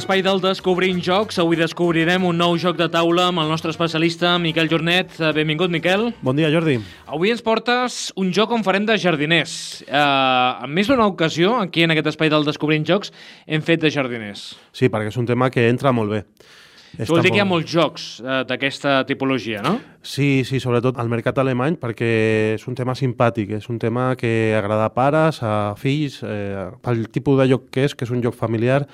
L'espai del Descobrint Jocs. Avui descobrirem un nou joc de taula amb el nostre especialista, Miquel Jornet. Eh, Benvingut, Miquel. Bon dia, Jordi. Avui ens portes un joc on farem de jardiners. Uh, en més d'una ocasió, aquí en aquest espai del Descobrint Jocs, hem fet de jardiners. Sí, perquè és un tema que entra molt bé. Això vol dir que hi ha molts jocs uh, d'aquesta tipologia, no? Sí, sí, sobretot al mercat alemany, perquè és un tema simpàtic, és un tema que agrada a pares, a fills, eh, pel tipus de joc que és, que és un joc familiar,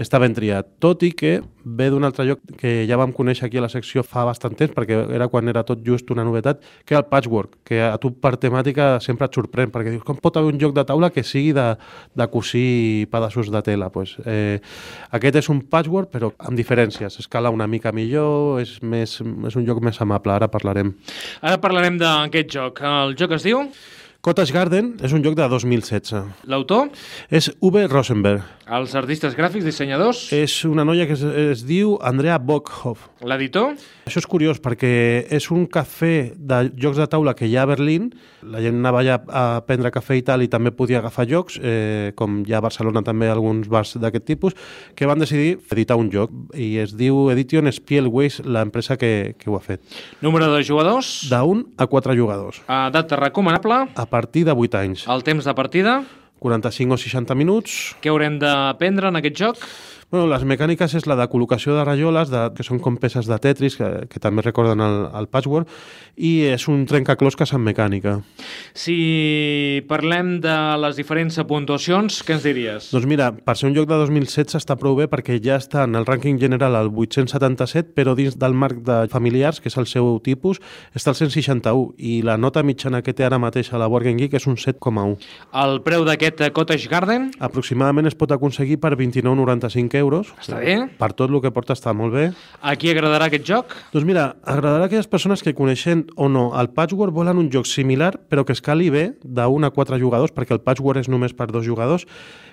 està ben triat, tot i que ve d'un altre lloc que ja vam conèixer aquí a la secció fa bastant temps, perquè era quan era tot just una novetat, que era el patchwork, que a tu per temàtica sempre et sorprèn, perquè dius, com pot haver un joc de taula que sigui de, de cosir pedaços de tela? Pues, eh, aquest és un patchwork, però amb diferències, escala una mica millor, és, més, és un joc més amable, ara parlarem. Ara parlarem d'aquest joc. El joc es diu... Cottage Garden és un joc de 2016. L'autor? És Uwe Rosenberg. Els artistes gràfics, dissenyadors? És una noia que es, es diu Andrea Bockhoff. L'editor? Això és curiós perquè és un cafè de jocs de taula que hi ha a Berlín. La gent anava allà a prendre cafè i tal i també podia agafar jocs, eh, com hi ha a Barcelona també alguns bars d'aquest tipus, que van decidir editar un joc i es diu Edition Spielways, l'empresa que, que ho ha fet. Número de jugadors? D'un a quatre jugadors. A data recomanable? A partir de 8 anys. El temps de partida? 45 o 60 minuts. Què haurem d'aprendre en aquest joc? Bueno, les mecàniques és la de col·locació de rajoles, de, que són com peces de Tetris, que, que també recorden el, el patchwork, i és un trencaclosques en mecànica. Si parlem de les diferents puntuacions, què ens diries? Doncs mira, per ser un joc de 2016 està prou bé perquè ja està en el rànquing general al 877, però dins del marc de familiars, que és el seu tipus, està al 161, i la nota mitjana que té ara mateix a la Board Game Geek és un 7,1. El preu d'aquest Cottage Garden? Aproximadament es pot aconseguir per 29,95 euros. Està bé. Per tot el que porta està molt bé. A qui agradarà aquest joc? Doncs mira, agradarà a aquelles persones que coneixen o no el Patchwork volen un joc similar, però que escali bé d'un a quatre jugadors, perquè el Patchwork és només per dos jugadors,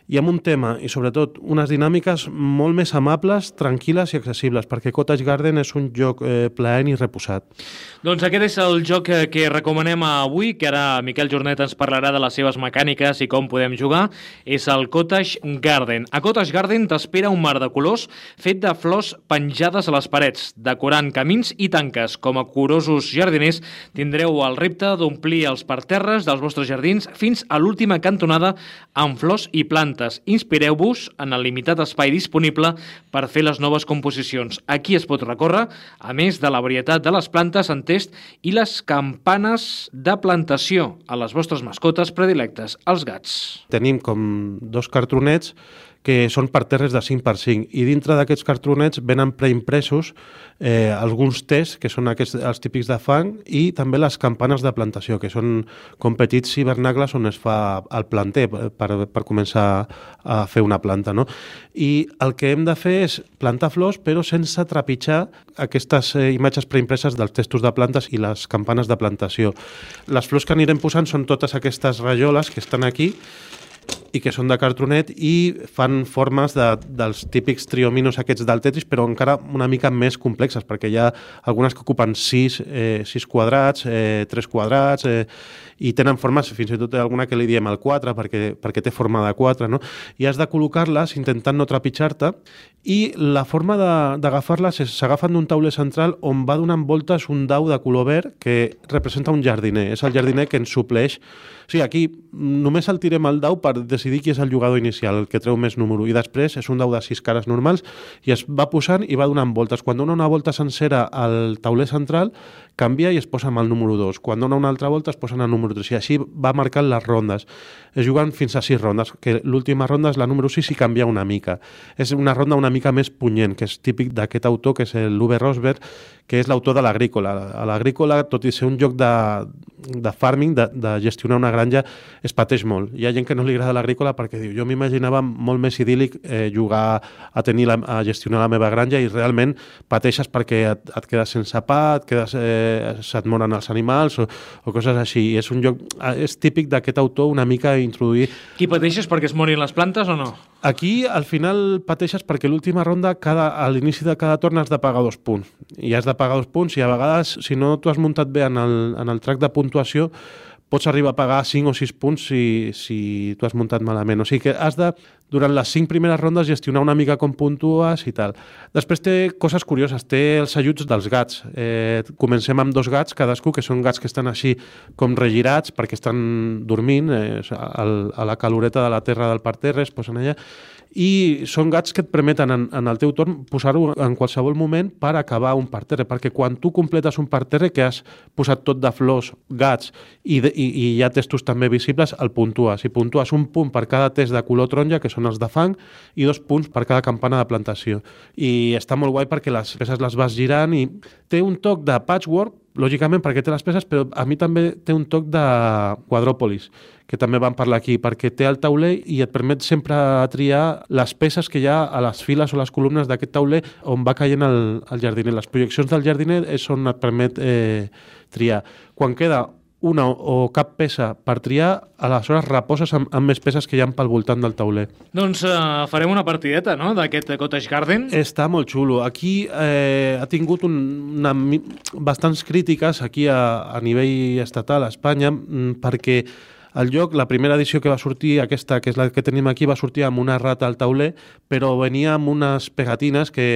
i amb un tema i sobretot unes dinàmiques molt més amables, tranquil·les i accessibles, perquè Cottage Garden és un joc eh, plaent i reposat. Doncs aquest és el joc que, que recomanem avui, que ara Miquel Jornet ens parlarà de les seves mecàniques i com podem jugar, és el Cottage Garden. A Cottage Garden t'espera un mar de colors fet de flors penjades a les parets, decorant camins i tanques. Com a curosos jardiners tindreu el repte d'omplir els parterres dels vostres jardins fins a l'última cantonada amb flors i plantes. Inspireu-vos en el limitat espai disponible per fer les noves composicions. Aquí es pot recórrer, a més de la varietat de les plantes en test i les campanes de plantació a les vostres mascotes predilectes, els gats. Tenim com dos cartronets que són per terres de 5 per 5 i dintre d'aquests cartronets venen preimpressos eh, alguns tests que són aquests, els típics de fang i també les campanes de plantació que són com petits hivernacles on es fa el planter per, per començar a fer una planta no? i el que hem de fer és plantar flors però sense trepitjar aquestes eh, imatges preimpreses dels testos de plantes i les campanes de plantació les flors que anirem posant són totes aquestes rajoles que estan aquí i que són de cartronet i fan formes de, dels típics triominos aquests del Tetris, però encara una mica més complexes, perquè hi ha algunes que ocupen 6, eh, 6 quadrats, eh, 3 quadrats, eh, i tenen formes, fins i tot alguna que li diem el 4, perquè, perquè té forma de 4, no? i has de col·locar-les intentant no trepitjar-te, i la forma d'agafar-les s'agafen d'un tauler central on va donant voltes un dau de color verd que representa un jardiner, és el jardiner que ens supleix. O sigui, aquí només el tirem al dau per decidir qui és el jugador inicial, el que treu més número, i després és un dau de sis cares normals i es va posant i va donant voltes. Quan dona una volta sencera al tauler central, canvia i es posa amb el número 2. Quan dona una altra volta es posa en el número 3 i així va marcant les rondes. Es juguen fins a 6 rondes, que l'última ronda és la número 6 i canvia una mica. És una ronda una mica més punyent, que és típic d'aquest autor, que és l'Uwe Rosberg, que és l'autor de l'Agrícola. A l'Agrícola, tot i ser un joc de, de farming, de, de gestionar una granja, es pateix molt. Hi ha gent que no li agrada perquè diu, jo m'imaginava molt més idíl·lic eh, jugar a tenir la, a gestionar la meva granja i realment pateixes perquè et, et quedes sense pa, et quedes, eh, se't moren els animals o, o coses així. I és un joc, és típic d'aquest autor una mica introduir... Qui pateixes perquè es morin les plantes o no? Aquí, al final, pateixes perquè l'última ronda, cada, a l'inici de cada torn has de pagar dos punts. I has de pagar dos punts i a vegades, si no t'ho has muntat bé en el, en el track de puntuació, pots arribar a pagar 5 o 6 punts si, si tu has muntat malament. O sigui que has de durant les cinc primeres rondes gestionar una mica com puntues i tal. Després té coses curioses, té els ajuts dels gats. Eh, comencem amb dos gats, cadascú, que són gats que estan així com regirats perquè estan dormint eh, a la caloreta de la terra del parterre, es posen allà, i són gats que et permeten en, en el teu torn posar-ho en qualsevol moment per acabar un parterre, perquè quan tu completes un parterre que has posat tot de flors, gats i, de, i, i hi ha testos també visibles, el puntues. I puntues un punt per cada test de color taronja, que són els de fang, i dos punts per cada campana de plantació. I està molt guai perquè les peces les vas girant i té un toc de patchwork, lògicament perquè té les peces, però a mi també té un toc de quadròpolis que també vam parlar aquí, perquè té el tauler i et permet sempre triar les peces que hi ha a les files o les columnes d'aquest tauler on va caient el, el jardiner. Les projeccions del jardiner és on et permet eh, triar. Quan queda una o cap peça per triar, aleshores reposes amb, amb més peces que hi ha pel voltant del tauler. Doncs uh, farem una partideta, no?, d'aquest Cottage Garden. Està molt xulo. Aquí eh, ha tingut un, una, bastants crítiques aquí a, a nivell estatal a Espanya mm, perquè el joc, la primera edició que va sortir, aquesta, que és la que tenim aquí, va sortir amb una rata al tauler, però venia amb unes pegatines que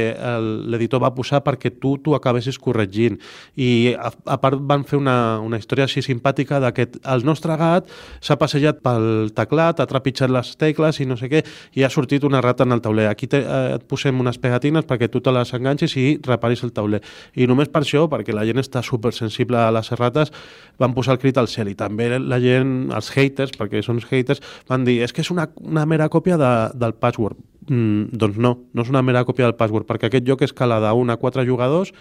l'editor va posar perquè tu t'ho acabessis corregint. I a, a part van fer una, una història així simpàtica de que el nostre gat s'ha passejat pel teclat, ha trepitjat les tecles i no sé què, i ha sortit una rata en el tauler. Aquí te, eh, et posem unes pegatines perquè tu te les enganxis i reparis el tauler. I només per això, perquè la gent està supersensible a les rates, van posar el crit al cel. I també la gent, els haters, perquè són haters, van dir és que és una, una mera còpia de, del password. Mm, doncs no, no és una mera còpia del password, perquè aquest joc escala d'un a quatre jugadors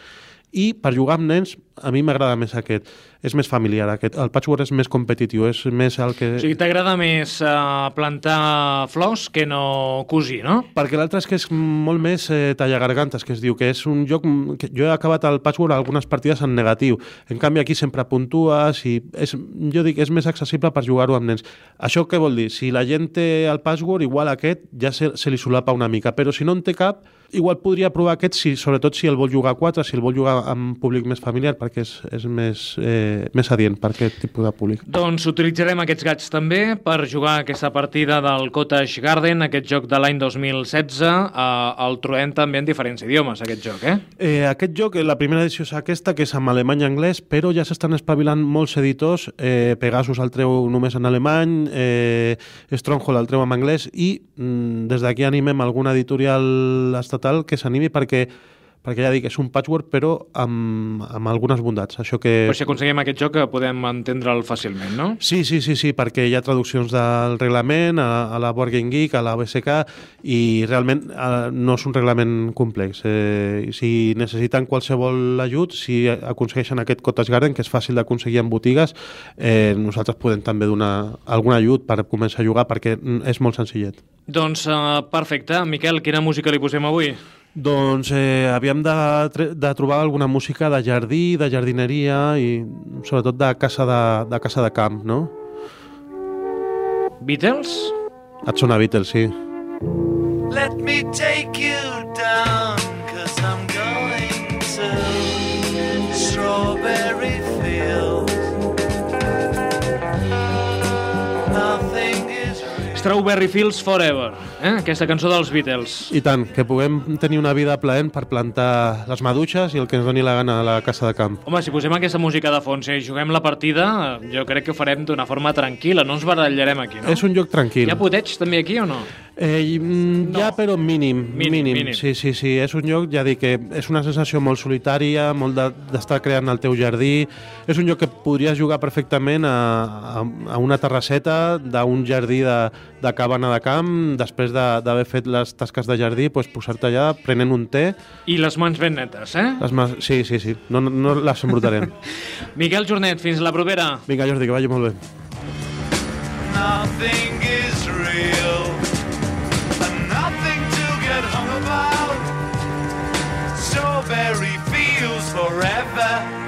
i per jugar amb nens a mi m'agrada més aquest és més familiar aquest, el patchwork és més competitiu és més el que... O sigui, t'agrada més uh, plantar flors que no cosir, no? Perquè l'altre és que és molt més eh, tallagargantes, que es diu, que és un joc que jo he acabat el patchwork algunes partides en negatiu, en canvi aquí sempre puntues i és, jo dic, és més accessible per jugar-ho amb nens. Això què vol dir? Si la gent té el patchwork, igual aquest ja se, se li solapa una mica, però si no en té cap, igual podria provar aquest, si, sobretot si el vol jugar a 4, si el vol jugar amb públic més familiar, perquè és, és més, eh, més adient per aquest tipus de públic. Doncs utilitzarem aquests gats també per jugar aquesta partida del Cottage Garden, aquest joc de l'any 2016. Eh, el trobem també en diferents idiomes, aquest joc, eh? eh aquest joc, la primera edició és aquesta, que és en alemany i anglès, però ja s'estan espavilant molts editors. Eh, Pegasus el treu només en alemany, eh, Stronghold el treu en anglès, i mm, des d'aquí animem alguna editorial estatal estatal que s'animi perquè perquè ja dic, és un patchwork però amb, amb algunes bondats. Això que... Però si aconseguim aquest joc podem entendre'l fàcilment, no? Sí, sí, sí, sí, perquè hi ha traduccions del reglament a, a la Board Game Geek, a la BSK, i realment eh, no és un reglament complex. Eh, si necessiten qualsevol ajut, si aconsegueixen aquest Cottage Garden, que és fàcil d'aconseguir en botigues, eh, nosaltres podem també donar algun ajut per començar a jugar, perquè és molt senzillet. Doncs uh, perfecte. Miquel, quina música li posem avui? Doncs eh, havíem de, de trobar alguna música de jardí, de jardineria i sobretot de casa de, de, casa de camp, no? Beatles? Et sona Beatles, sí. Let me take you down Cause I'm going to Strawberry Fields Nothing is real Strawberry Fields Forever, eh? aquesta cançó dels Beatles. I tant, que puguem tenir una vida plaent per plantar les maduixes i el que ens doni la gana a la casa de camp. Home, si posem aquesta música de fons i juguem la partida, jo crec que ho farem d'una forma tranquil·la, no ens barallarem aquí, no? És un joc tranquil. Hi ha puteig també aquí o no? Eh, mm, ja, No. però mínim, Mínim, mínim. mínim. Sí, sí, sí. És un lloc, ja dic, que és una sensació molt solitària, molt de- d'estar creant el teu jardí. És un lloc que podries jugar perfectament a, a, a una terrasseta d'un jardí de, de cabana de camp, després de- d'haver fet les tasques de jardí, pues, posar-te allà prenent un té. I les mans ben netes, eh? Les mas... Sí, sí, sí. No, no, no les embrutarem. Miquel Jornet, fins la propera. Vinga, Jordi, que vagi molt bé. Nothing is real fairy feels forever.